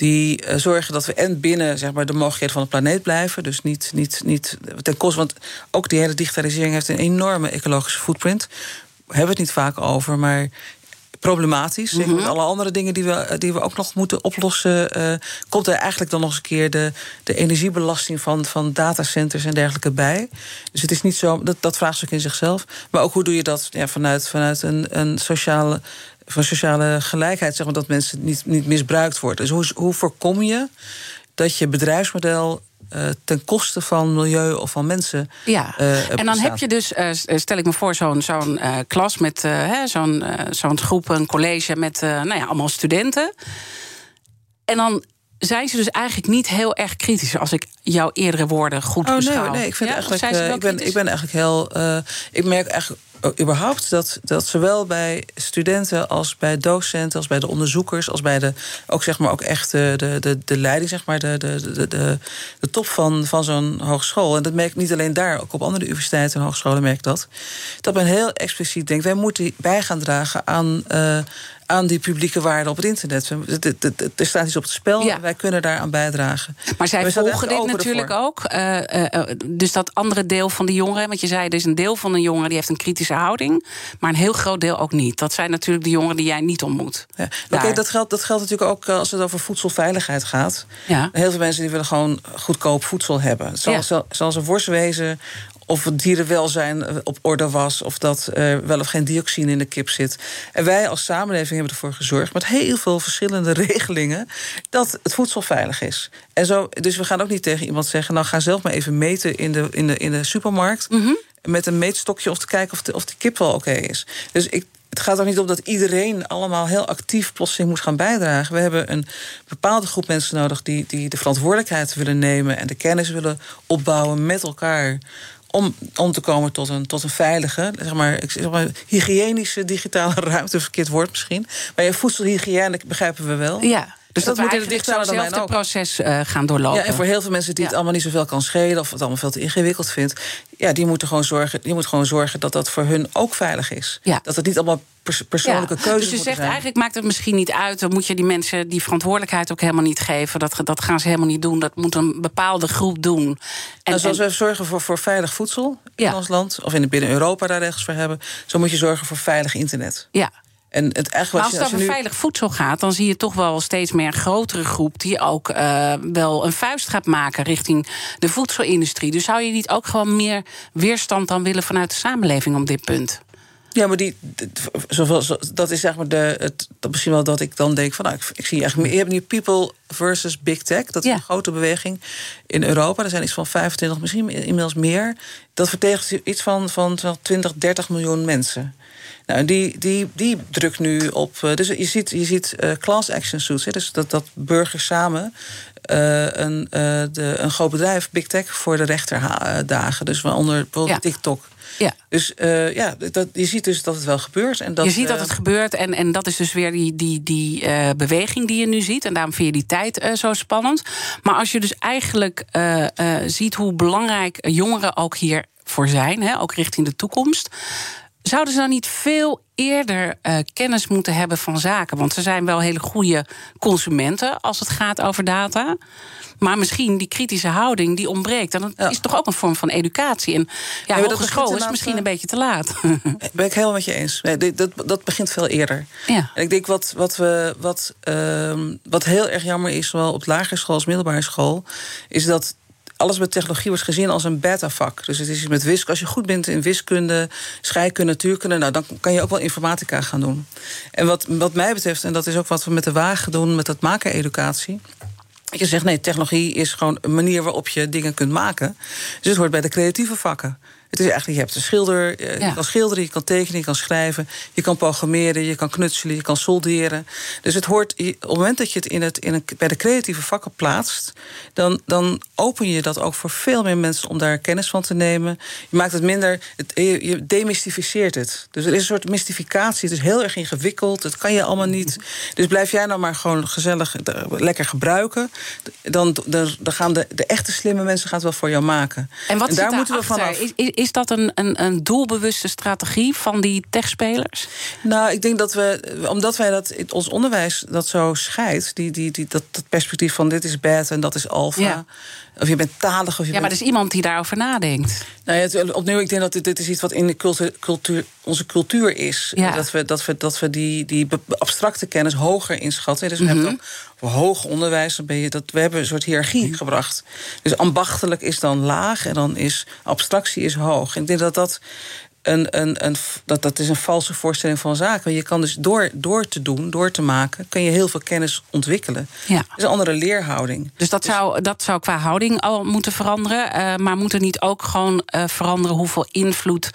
E: Die eh, zorgen dat we en binnen zeg maar, de mogelijkheden van de planeet blijven. Dus niet, niet, niet ten koste. Want ook die hele digitalisering heeft een enorme ecologische footprint. We hebben het niet vaak over, maar problematisch. Zeker met alle andere dingen die we, die we ook nog moeten oplossen. eh, komt er eigenlijk dan nog eens een keer de, de energiebelasting van, van datacenters en dergelijke bij. Dus het is niet zo, dat, dat vraagstuk in zichzelf. Maar ook hoe doe je dat ja, vanuit, vanuit een, een sociale, van sociale gelijkheid, zeg maar, dat mensen niet, niet misbruikt worden. Dus hoe, hoe voorkom je dat je bedrijfsmodel eh, ten koste van milieu of van mensen.
D: Ja,
E: eh,
D: en dan
E: bestaat?
D: heb je dus, eh, stel ik me voor, zo'n zo'n klas met zo'n zo'n groep, een college met nou ja, allemaal studenten. En dan zijn ze dus eigenlijk niet heel erg kritisch, als ik jouw eerdere woorden goed
E: Oh nee,
D: beschouw.
E: hoor, nee, ik vind
D: Ja,
E: eigenlijk.
D: zijn ze wel
E: ik, ben,
D: kritisch?
E: ik ben eigenlijk heel. ik merk eigenlijk überhaupt dat, dat zowel bij studenten als bij docenten, als bij de onderzoekers, als bij de ook zeg maar ook echt de, de, de, leiding, zeg maar, de, de, de, de, de top van, van zo'n hogeschool. En dat merk ik niet alleen daar, ook op andere universiteiten en hogescholen merk ik dat. Dat men heel expliciet denkt, wij moeten bij gaan dragen aan. eh, aan die publieke waarden op het internet. Er staat iets op het spel
D: Ja.
E: en wij kunnen daaraan bijdragen.
D: Maar zij
E: We
D: volgen dit natuurlijk
E: ervoor.
D: ook. Eh, eh, eh, dus dat andere deel van de jongeren. Want je zei, er is een deel van de jongeren die heeft een kritische houding. Maar een heel groot deel ook niet. Dat zijn natuurlijk de jongeren die jij niet ontmoet.
E: Ja. Kijk, dat geldt, dat geldt natuurlijk ook als het over voedselveiligheid gaat.
D: Ja.
E: Heel veel mensen die willen gewoon goedkoop voedsel hebben. Het zal,
D: Ja.
E: zal, zal ze worst wezen of het dierenwelzijn eh, op orde was... of dat er wel of geen dioxine in de kip zit. En wij als samenleving hebben ervoor gezorgd... met heel veel verschillende regelingen... dat het voedsel veilig is. En zo, dus we gaan ook niet tegen iemand zeggen... nou, ga zelf maar even meten in de, in de, in de supermarkt... met een meetstokje om te kijken of de, of de kip wel oké is. Dus ik, het gaat ook niet om dat iedereen allemaal heel actief plotseling moet gaan bijdragen. We hebben een bepaalde groep mensen nodig die, die de verantwoordelijkheid willen nemen en de kennis willen opbouwen met elkaar. Om, om te komen tot een, tot een veilige, zeg maar, zeg hygiënische digitale ruimte, verkeerd woord misschien. Maar je voedselhygiëne begrijpen we wel.
D: Ja, dus dat,
E: moet in het digitale domein
D: hetzelfde
E: ook.
D: proces eh, gaan doorlopen.
E: Ja, en voor heel veel mensen die
D: Ja.
E: het allemaal niet zoveel kan schelen... of het allemaal veel te ingewikkeld vindt... ja, die moeten gewoon zorgen, die moet gewoon zorgen dat dat voor hun ook veilig is.
D: Ja.
E: Dat het niet allemaal pers- persoonlijke
D: Ja,
E: keuzes
D: Dus je zegt
E: zijn.
D: eigenlijk maakt het misschien niet uit. Dan moet je die mensen die verantwoordelijkheid ook helemaal niet geven. Dat, dat gaan ze helemaal niet doen. Dat moet een bepaalde groep doen. En,
E: Nou, zoals
D: en-
E: we zorgen voor, voor veilig voedsel in ons land... of in binnen Europa daar regels voor hebben... zo moet je zorgen voor veilig internet.
D: ja.
E: En het eigenlijk
D: Maar
E: was
D: als het over veilig voedsel gaat, dan zie je toch wel steeds meer een grotere groep die ook eh, wel een vuist gaat maken richting de voedselindustrie. Dus zou je niet ook gewoon meer weerstand dan willen vanuit de samenleving op dit punt?
E: Ja, maar die, zoveel, dat is zeg maar de, het, dat misschien wel dat ik dan denk van, nou, ik, ik zie eigenlijk, je hebt nu people versus big tech, dat is een grote beweging in Europa. Er zijn iets van 25, misschien inmiddels meer. Dat vertegenwoordigt iets van, van 20, 30 miljoen mensen. Nou, die, die, die drukt nu op. Eh, dus je ziet, je ziet uh, class action suits, hè, dus dat, dat burgers samen uh, een, uh, de, een groot bedrijf, Big Tech, voor de rechter dagen. Dus waaronder bijvoorbeeld ja. TikTok. Ja. Dus uh, ja, dat, je ziet dus dat het wel gebeurt. En dat,
D: je ziet dat het gebeurt en, en dat is dus weer die, die, die beweging die je nu ziet. En daarom vind je die tijd zo spannend. Maar als je dus eigenlijk ziet hoe belangrijk jongeren ook hiervoor zijn, hè, ook richting de toekomst. Zouden ze dan niet veel eerder uh, kennis moeten hebben van zaken? Want ze zijn wel hele goede consumenten als het gaat over data. Maar misschien die kritische houding die ontbreekt. En dat ja. is toch ook een vorm van educatie. En ja, ja hogeschool is misschien een beetje te laat.
E: Ben ik helemaal met je eens. Nee, dat, dat begint veel eerder. Ja. En ik denk wat, wat, we, wat, uh, wat heel erg jammer is, zowel op lagere school als middelbare school, is dat alles met technologie wordt gezien als een beta-vak. Dus het is met wiskunde. Als je goed bent in wiskunde, scheikunde, natuurkunde, nou, dan kan je ook wel informatica gaan doen. En wat, wat mij betreft, en dat is ook wat we met de wagen doen, met dat maken-educatie. Je zegt nee, technologie is gewoon een manier waarop je dingen kunt maken. Dus het hoort bij de creatieve vakken. Het is eigenlijk, je hebt een schilder, eh, je kan schilderen, je kan tekenen, je kan schrijven, je kan programmeren, je kan knutselen, je kan solderen. Dus het hoort, op het moment dat je het, in het in een, bij de creatieve vakken plaatst, dan, dan open je dat ook voor veel meer mensen om daar kennis van te nemen. Je maakt het minder, het, je, demystificeert het. Dus er is een soort mystificatie, het is heel erg ingewikkeld, dat kan je allemaal niet. Dus blijf jij nou maar gewoon gezellig, lekker gebruiken. Dan, dan, dan gaan de, de echte slimme mensen gaan het wel voor jou maken.
D: En wat en daar moeten we vanaf. Is, is dat een, een, een doelbewuste strategie van die techspelers?
E: Nou, ik denk dat we, omdat wij dat ons onderwijs dat zo scheidt, die, die, die, dat, dat perspectief van dit is beta en dat is alfa. Of je bent talig. Of je
D: ja, maar er is iemand die daarover nadenkt.
E: Nou ja, opnieuw, ik denk dat dit, dit is iets wat in de cultuur, cultuur onze cultuur is. Ja. Dat we, dat we, dat we die, die abstracte kennis hoger inschatten. Dus we mm -hmm. hebben voor hoger onderwijs, dan ben je dat, we hebben een soort hiërarchie mhm. gebracht. Dus ambachtelijk is dan laag en dan is abstractie is hoog. En ik denk dat dat een, een, een, dat, dat is een valse voorstelling van zaken. Je kan dus door, door te doen, door te maken, kun je heel veel kennis ontwikkelen. Ja. Dat is een andere leerhouding.
D: Dus dat, Zou, dat zou qua houding al moeten veranderen. Uh, maar moet er niet ook gewoon uh, veranderen hoeveel invloed.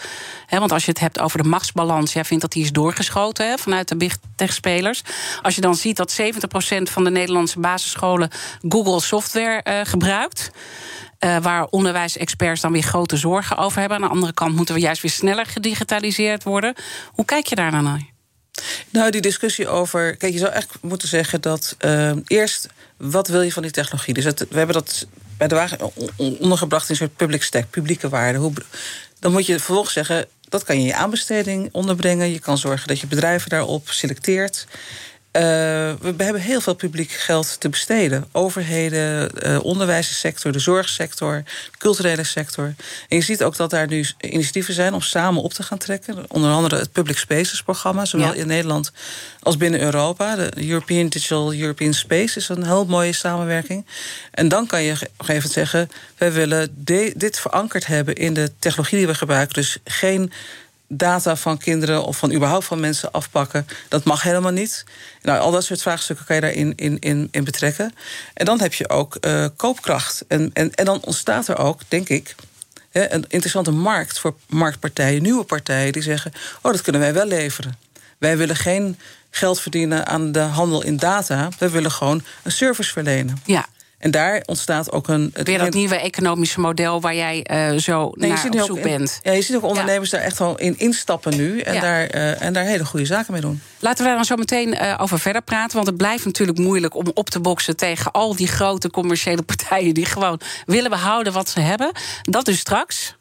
D: Hè, want als je het hebt over de machtsbalans, jij vindt dat die is doorgeschoten hè, vanuit de big tech spelers. Als je dan ziet dat 70% van de Nederlandse basisscholen Google software uh, gebruikt. Uh, waar onderwijsexperts dan weer grote zorgen over hebben. Aan de andere kant moeten we juist weer sneller gedigitaliseerd worden. Hoe kijk je daar dan naar?
E: Nou, die discussie over. Kijk, je zou echt moeten zeggen dat. Uh, eerst, wat wil je van die technologie? Dus we hebben dat bij de wagen ondergebracht in een soort public stack, publieke waarde. Hoe, dan moet je vervolgens zeggen. Dat kan je in je aanbesteding onderbrengen. Je kan zorgen dat je bedrijven daarop selecteert. Uh, we hebben heel veel publiek geld te besteden. Overheden, uh, onderwijssector, de zorgsector, de culturele sector. En je ziet ook dat daar nu initiatieven zijn om samen op te gaan trekken. Onder andere het Public Spaces programma, zowel in Nederland als binnen Europa. De European Digital European Space is een heel mooie samenwerking. En dan kan je op een gegeven moment zeggen: wij willen dit verankerd hebben in de technologie die we gebruiken. Dus geen data van kinderen of van überhaupt van mensen afpakken. Dat mag helemaal niet. Nou, al dat soort vraagstukken kan je daarin in, in, in betrekken. En dan heb je ook uh, koopkracht. En, en, en dan ontstaat er ook, denk ik, een interessante markt voor marktpartijen, nieuwe partijen die zeggen: Oh, dat kunnen wij wel leveren. Wij willen geen geld verdienen aan de handel in data. We willen gewoon een service verlenen.
D: Ja,
E: en daar ontstaat ook een.
D: Weer dat nieuwe economische model waar jij uh, zo nee, naar op zoek bent.
E: Ja, je ziet ook ondernemers daar echt wel in instappen nu. En, daar, uh, en daar hele goede zaken mee doen.
D: Laten we daar dan zo meteen uh, over verder praten. Want het blijft natuurlijk moeilijk om op te boksen tegen al die grote commerciële partijen. die gewoon willen behouden wat ze hebben. Dat dus straks.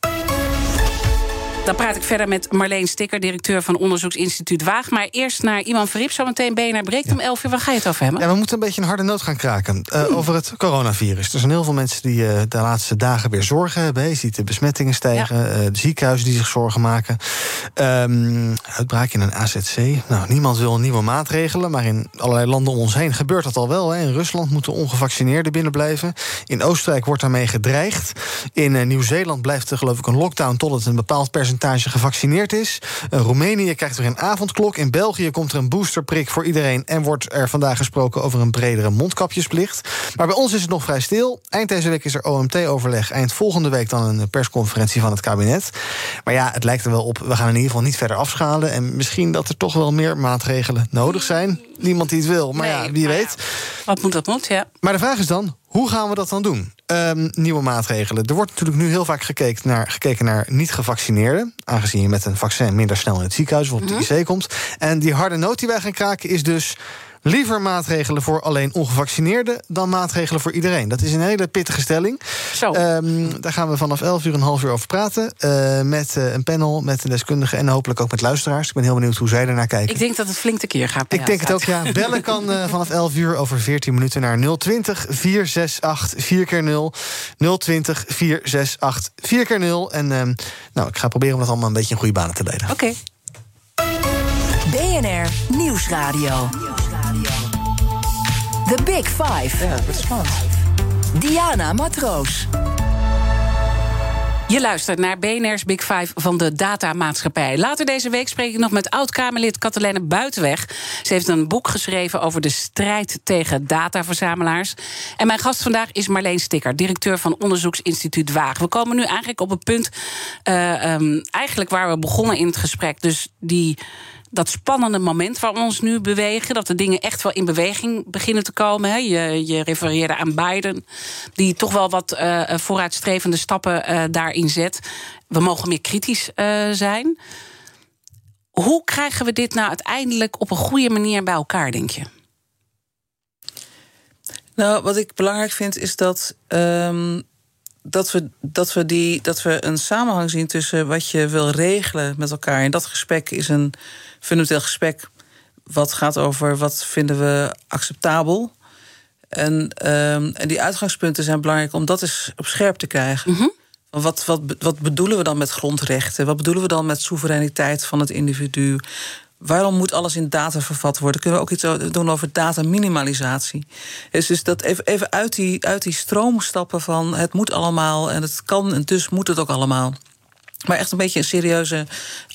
D: Dan praat ik verder met Marleen Stikker, directeur van onderzoeksinstituut Waag. Maar eerst naar Iman Verriep. Zometeen ben je naar Breekt om 11 uur. Waar ga je het over hebben?
H: Ja, we moeten een beetje een harde noot gaan kraken. Uh, Over het coronavirus. Er zijn heel veel mensen die uh, de laatste dagen weer zorgen hebben. Je ziet de besmettingen stijgen. Ja. Uh, de ziekenhuizen die zich zorgen maken. Um, uitbraak in een AZC. Nou, niemand wil nieuwe maatregelen. Maar in allerlei landen om ons heen gebeurt dat al wel. Hè. In Rusland moeten ongevaccineerden binnenblijven. In Oostenrijk wordt daarmee gedreigd. In Nieuw-Zeeland blijft er geloof ik een lockdown... tot het een bepaald percentage percentage gevaccineerd is. Uh, Roemenië krijgt weer een avondklok. In België komt er een boosterprik voor iedereen. En wordt er vandaag gesproken over een bredere mondkapjesplicht. Maar bij ons is het nog vrij stil. Eind deze week is er OMT-overleg. Eind volgende week dan een persconferentie van het kabinet. Maar ja, het lijkt er wel op. We gaan in ieder geval niet verder afschalen. En misschien dat er toch wel meer maatregelen nodig zijn. Niemand die het wil. Maar ja, wie weet.
D: Wat moet dat moet, ja.
H: Maar de vraag is dan, hoe gaan we dat dan doen? Um, nieuwe maatregelen. Er wordt natuurlijk nu heel vaak gekeken naar, gekeken naar niet-gevaccineerden. Aangezien je met een vaccin minder snel in het ziekenhuis of op de IC komt. En die harde noot die wij gaan kraken is dus liever maatregelen voor alleen ongevaccineerden dan maatregelen voor iedereen. Dat is een hele pittige stelling.
D: Zo.
H: Um, daar gaan we vanaf 11 uur een half uur over praten. Uh, met uh, een panel, met een deskundige en hopelijk ook met luisteraars. Ik ben heel benieuwd hoe zij ernaar kijken.
D: Ik denk dat het flink keer gaat.
H: Ik denk het ook, ja. Bellen kan uh, vanaf 11 uur over 14 minuten naar 020 468 4 keer 0 020 468 4 keer 0 En um, nou, ik ga proberen om dat allemaal een beetje in goede banen te leiden.
D: Oké. Okay.
C: BNR Nieuwsradio. The Big Five.
E: Ja, dat is spannend.
C: Diana Matroos.
D: Je luistert naar BNR's Big Five van de Datamaatschappij. Later deze week spreek ik nog met oud-Kamerlid Katelijne Buitenweg. Ze heeft een boek geschreven over de strijd tegen dataverzamelaars. En mijn gast vandaag is Marleen Stikker, directeur van onderzoeksinstituut Waag. We komen nu eigenlijk op het punt, uh, um, eigenlijk waar we begonnen in het gesprek. Dus die dat spannende moment waar we ons nu bewegen. Dat de dingen echt wel in beweging beginnen te komen. Hè. Je, je refereerde aan Biden, die toch wel wat uh, vooruitstrevende stappen uh, daarin zet. We mogen meer kritisch zijn. Hoe krijgen we dit nou uiteindelijk op een goede manier bij elkaar, denk je?
E: Nou, wat ik belangrijk vind is dat. Um dat we, dat, we die, dat we een samenhang zien tussen wat je wil regelen met elkaar. En dat gesprek is een fundamenteel gesprek. Wat gaat over wat vinden we acceptabel. En, um, en die uitgangspunten zijn belangrijk om dat eens op scherp te krijgen.
D: Mm -hmm.
E: Wat, wat, wat bedoelen we dan met grondrechten? Wat bedoelen we dan met soevereiniteit van het individu? Waarom moet alles in data vervat worden? Kunnen we ook iets doen over dataminimalisatie? Dus, dus dat even, even uit, die, uit die stroom stappen van het moet allemaal en het kan en dus moet het ook allemaal. Maar echt een beetje een serieuze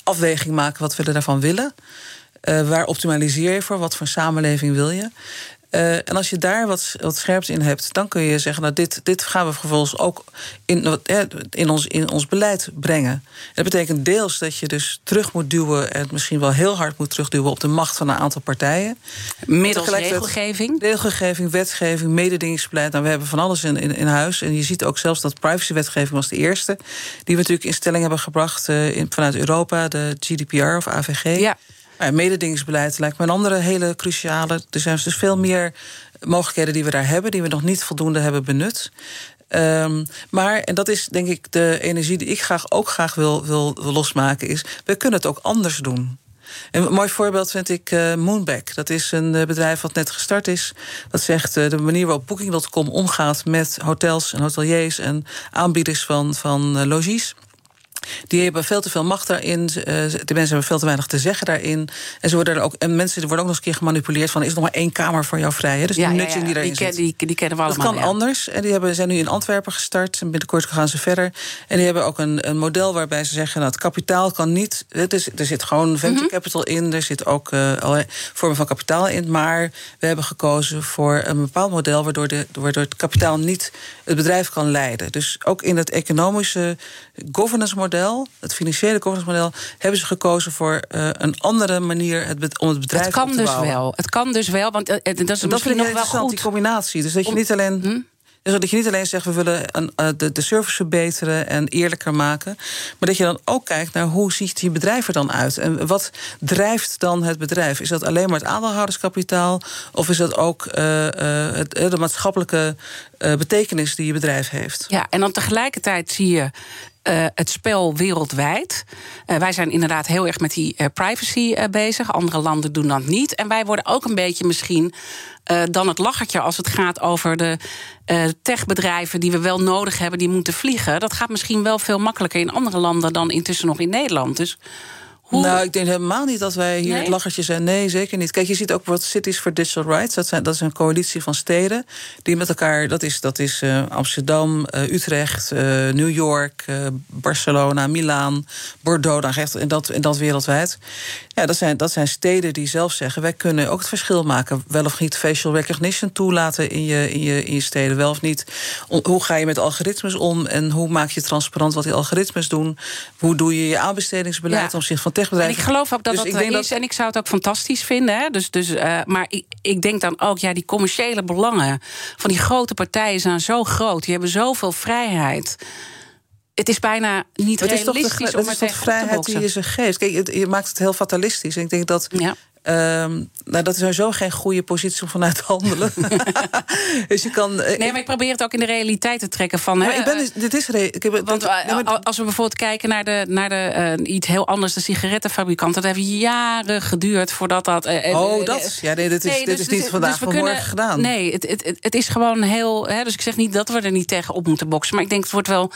E: afweging maken wat we daarvan willen. Uh, waar optimaliseer je voor? Wat voor samenleving wil je? Uh, en als je daar wat, wat scherps in hebt, dan kun je zeggen: Nou, dit, dit gaan we vervolgens ook in, in, ons, in ons beleid brengen. Dat betekent deels dat je dus terug moet duwen, en misschien wel heel hard moet terugduwen op de macht van een aantal partijen.
D: Middels regelgeving?
E: Regelgeving, wetgeving, mededingingsbeleid. Nou, we hebben van alles in, in, in, huis. En je ziet ook zelfs dat privacywetgeving was de eerste die we natuurlijk in stelling hebben gebracht uh, in, vanuit Europa, de GDPR of AVG.
D: Ja.
E: Ja, mededingingsbeleid lijkt me een andere hele cruciale. Er zijn dus veel meer mogelijkheden die we daar hebben, die we nog niet voldoende hebben benut. Um, maar, en dat is denk ik de energie die ik graag ook graag wil, wil, losmaken, is we kunnen het ook anders doen. Een mooi voorbeeld vind ik uh, Moonback. Dat is een bedrijf wat net gestart is. Dat zegt uh, de manier waarop Booking.com omgaat met hotels en hoteliers en aanbieders van, van logies. Die hebben veel te veel macht daarin. De mensen hebben veel te weinig te zeggen daarin. En, ze worden er ook, en mensen worden ook nog eens een keer gemanipuleerd van... is er nog maar één kamer voor jou vrij. Hè? Dus
D: ja,
E: die
D: nudging
E: ja, ja.
D: die daarin
E: die,
D: ken, die, die, kennen we allemaal.
E: Dat kan anders. En die hebben, zijn nu in Antwerpen gestart. En binnenkort gaan ze verder. En die hebben ook een, een model waarbij ze zeggen... Nou, het kapitaal kan niet... Het is, er zit gewoon venture mm -hmm. capital in. Er zit ook uh, allerlei vormen van kapitaal in. Maar we hebben gekozen voor een bepaald model... waardoor, de, waardoor het kapitaal niet het bedrijf kan leiden. Dus ook in het economische governance model... het financiële governance-model hebben ze gekozen voor uh, een andere manier het om het bedrijf
D: het kan
E: op te
D: dus
E: bouwen.
D: wel. Het kan dus wel, want uh, dat is
E: dat
D: misschien nog wel
E: goed. die combinatie. Dus dat je niet alleen. Hm? Dus dat je niet alleen zegt, we willen een, de, de service verbeteren en eerlijker maken. Maar dat je dan ook kijkt naar hoe ziet die bedrijf er dan uit? En wat drijft dan het bedrijf? Is dat alleen maar het aandeelhouderskapitaal? Of is dat ook uh, uh, de maatschappelijke betekenis die je bedrijf heeft?
D: Ja, en dan tegelijkertijd zie je uh, het spel wereldwijd. Uh, wij zijn inderdaad heel erg met die uh, privacy bezig. Andere landen doen dat niet. En wij worden ook een beetje misschien dan het lachertje als het gaat over de techbedrijven die we wel nodig hebben, die moeten vliegen. Dat gaat misschien wel veel makkelijker in andere landen dan intussen nog in Nederland. Dus Hoe...
E: Nou, ik denk helemaal niet dat wij hier
D: Nee?
E: het lachertje zijn. Nee, zeker niet. Kijk, je ziet ook wat Cities for Digital Rights. Dat, zijn, dat is een coalitie van steden die met elkaar... dat is, dat is eh, Amsterdam, eh, Utrecht, eh, New York, Barcelona, Milaan, Bordeaux... dan echt, en, dat, en dat wereldwijd. Ja, dat zijn, dat zijn steden die zelf zeggen... wij kunnen ook het verschil maken. Wel of niet facial recognition toelaten in je, in je, in je steden. Wel of niet. O- hoe ga je met algoritmes om en hoe maak je transparant wat die algoritmes doen? Hoe doe je je aanbestedingsbeleid
D: Ja.
E: ten opzichte van
D: En ik geloof ook dat
E: Dus
D: dat
E: denk
D: is. En ik zou het ook fantastisch vinden. Hè? Dus, dus, eh, maar ik, ik denk dan ook, ja, die commerciële belangen van die grote partijen zijn zo groot. Die hebben zoveel vrijheid. Het is bijna niet
E: Het is toch de,
D: realistisch
E: het
D: om
E: is toch de
D: te
E: vrijheid die geeft. Kijk, je maakt het heel fatalistisch. En ik denk dat.
D: Ja.
E: Ehm, nou, dat is sowieso geen goede positie om vanuit te handelen. dus je kan. eh,
D: Nee, maar ik probeer het ook in de realiteit te trekken van.
E: maar ik ben,
D: eh,
E: dus- dit is. Ik heb,
D: Want
E: dat-
D: eh,
E: nee, maar-
D: als we bijvoorbeeld kijken naar, de, naar de, iets heel anders, de sigarettenfabrikanten, dat heeft jaren geduurd voordat dat.
E: Oh, dat? Ja, nee, dit is-
D: nee,
E: dit is niet vandaag morgen gedaan.
D: Nee, het, het, het, het is gewoon heel. Hè, dus ik zeg niet dat we er niet tegen op moeten boksen, maar ik denk het wordt wel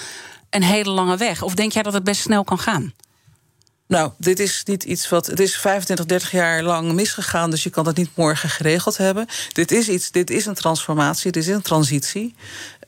D: een hele lange weg. Of denk jij dat het best snel kan gaan?
E: Nou, dit is niet iets wat. Het is 25, 30 jaar lang misgegaan, dus je kan dat niet morgen geregeld hebben. Dit is iets. Dit is een transformatie, dit is een transitie.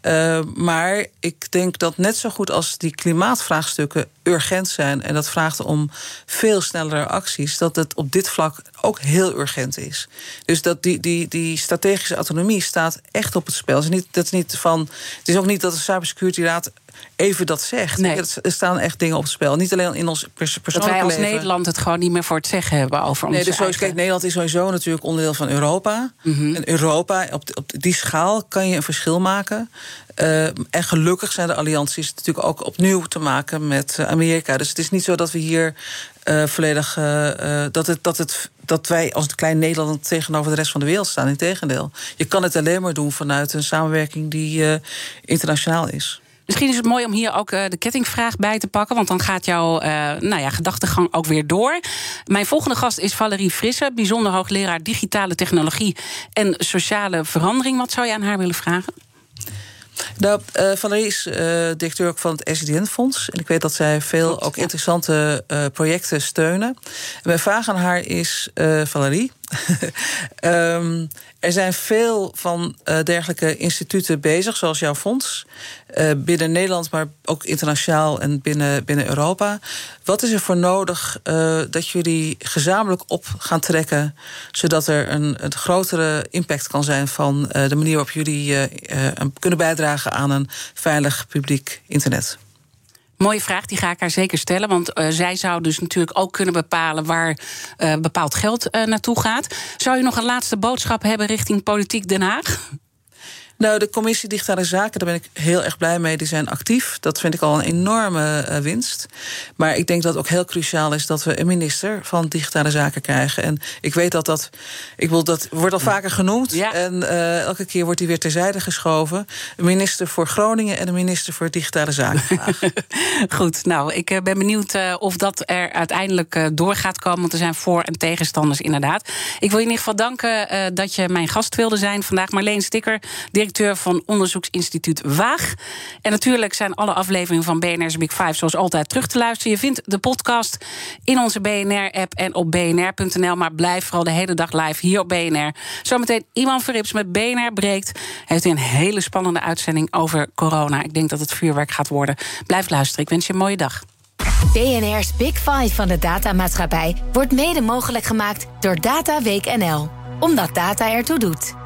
E: Eh, maar ik denk dat net zo goed als die klimaatvraagstukken urgent zijn en dat vraagt om veel snellere acties, dat het op dit vlak ook heel urgent is. Dus dat die, die, die strategische autonomie staat echt op het spel. Het is, niet, dat is niet van, het is ook niet dat de Cybersecurity Raad even dat zegt.
D: Nee.
E: Er staan echt dingen op het spel. Niet alleen in ons pers
D: Dat
E: persoonlijke
D: wij als
E: leven.
D: Nederland het gewoon niet meer voor het zeggen hebben over onze
E: Nee, dus sowieso,
D: eigen-
E: kijk, Nederland is sowieso natuurlijk onderdeel van Europa.
D: Mhm.
E: En Europa, op, op die schaal kan je een verschil maken. Eh, en gelukkig zijn de allianties natuurlijk ook opnieuw te maken met eh, Amerika. Dus het is niet zo dat we hier eh, volledig. dat, het, dat, het, dat wij als klein Nederland tegenover de rest van de wereld staan. Integendeel. Je kan het alleen maar doen vanuit een samenwerking die internationaal is.
D: Misschien is het mooi om hier ook eh, de kettingvraag bij te pakken. Want dan gaat jouw eh, nou ja, gedachtegang ook weer door. Mijn volgende gast is Valerie Frisse, bijzonder hoogleraar digitale technologie en sociale verandering. Wat zou je aan haar willen vragen?
E: Nou, eh Valerie is directeur ook van het SDN-fonds. En ik weet dat zij veel ook interessante projecten steunen. En mijn vraag aan haar is, Valerie... ehm, er zijn veel van eh, dergelijke instituten bezig, zoals jouw fonds. eh, binnen Nederland, maar ook internationaal en binnen, binnen Europa. Wat is er voor nodig eh, dat jullie gezamenlijk op gaan trekken... zodat er een, een grotere impact kan zijn van de manier waarop jullie kunnen bijdragen aan een veilig publiek internet?
D: Mooie vraag, die ga ik haar zeker stellen. Want eh, zij zou dus natuurlijk ook kunnen bepalen waar eh, bepaald geld eh, naartoe gaat. Zou je nog een laatste boodschap hebben richting politiek Den Haag?
E: Nou, de commissie Digitale Zaken, daar ben ik heel erg blij mee. Die zijn actief. Dat vind ik al een enorme eh, winst. Maar ik denk dat het ook heel cruciaal is dat we een minister van Digitale Zaken krijgen. En ik weet dat dat. Ik wil dat wordt al vaker genoemd.
D: Ja.
E: En eh, elke keer wordt die weer terzijde geschoven. Een minister voor Groningen en een minister voor Digitale Zaken.
D: Goed, nou, ik eh, ben benieuwd of dat er uiteindelijk door gaat komen. Want er zijn voor- en tegenstanders inderdaad. Ik wil je in ieder geval danken dat je mijn gast wilde zijn vandaag. Marleen Stikker, directeur van onderzoeksinstituut Waag. En natuurlijk zijn alle afleveringen van BNR's Big Five zoals altijd terug te luisteren. Je vindt de podcast in onze BNR-app en op bnr.nl. Maar blijf vooral de hele dag live hier op BNR. Zometeen Iman Verrips met BNR breekt. Heeft een hele spannende uitzending over corona. Ik denk dat het vuurwerk gaat worden. Blijf luisteren. Ik wens je een mooie dag.
B: BNR's Big Five van de datamaatschappij wordt mede mogelijk gemaakt door Data Week NL. Omdat data ertoe doet.